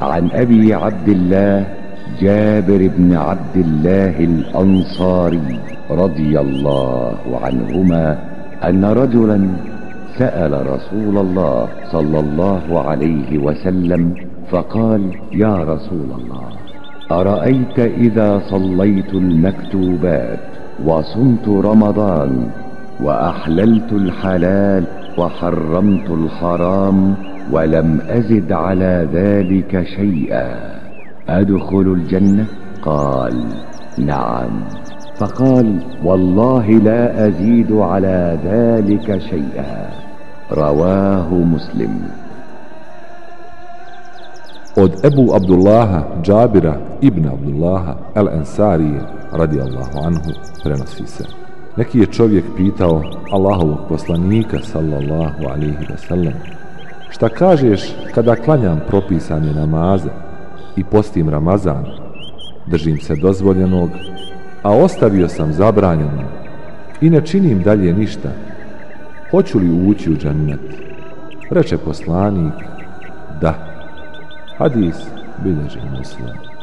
عن أبي عبد الله جابر بن عبد الله الأنصاري رضي الله عنهما أن رجلا سأل رسول الله صلى الله عليه وسلم فقال يا رسول الله أرأيت إذا صليت المكتوبات وصمت رمضان وأحللت الحلال وحرمت الحرام ولم أزد على ذلك شيئا. أدخل الجنة؟ قال نعم. فقال والله لا أزيد على ذلك شيئا. رواه مسلم. Od Ebu Abdullaha Džabira ibn Abdullaha el Ansari radijallahu anhu prenosi se. Neki je čovjek pitao Allahovog poslanika sallallahu alihi wasallam šta kažeš kada klanjam propisane namaze i postim Ramazan, držim se dozvoljenog, a ostavio sam zabranjeno i ne činim dalje ništa, hoću li ući u džennet? Reče poslanik, da. Hadis bilježi muslim.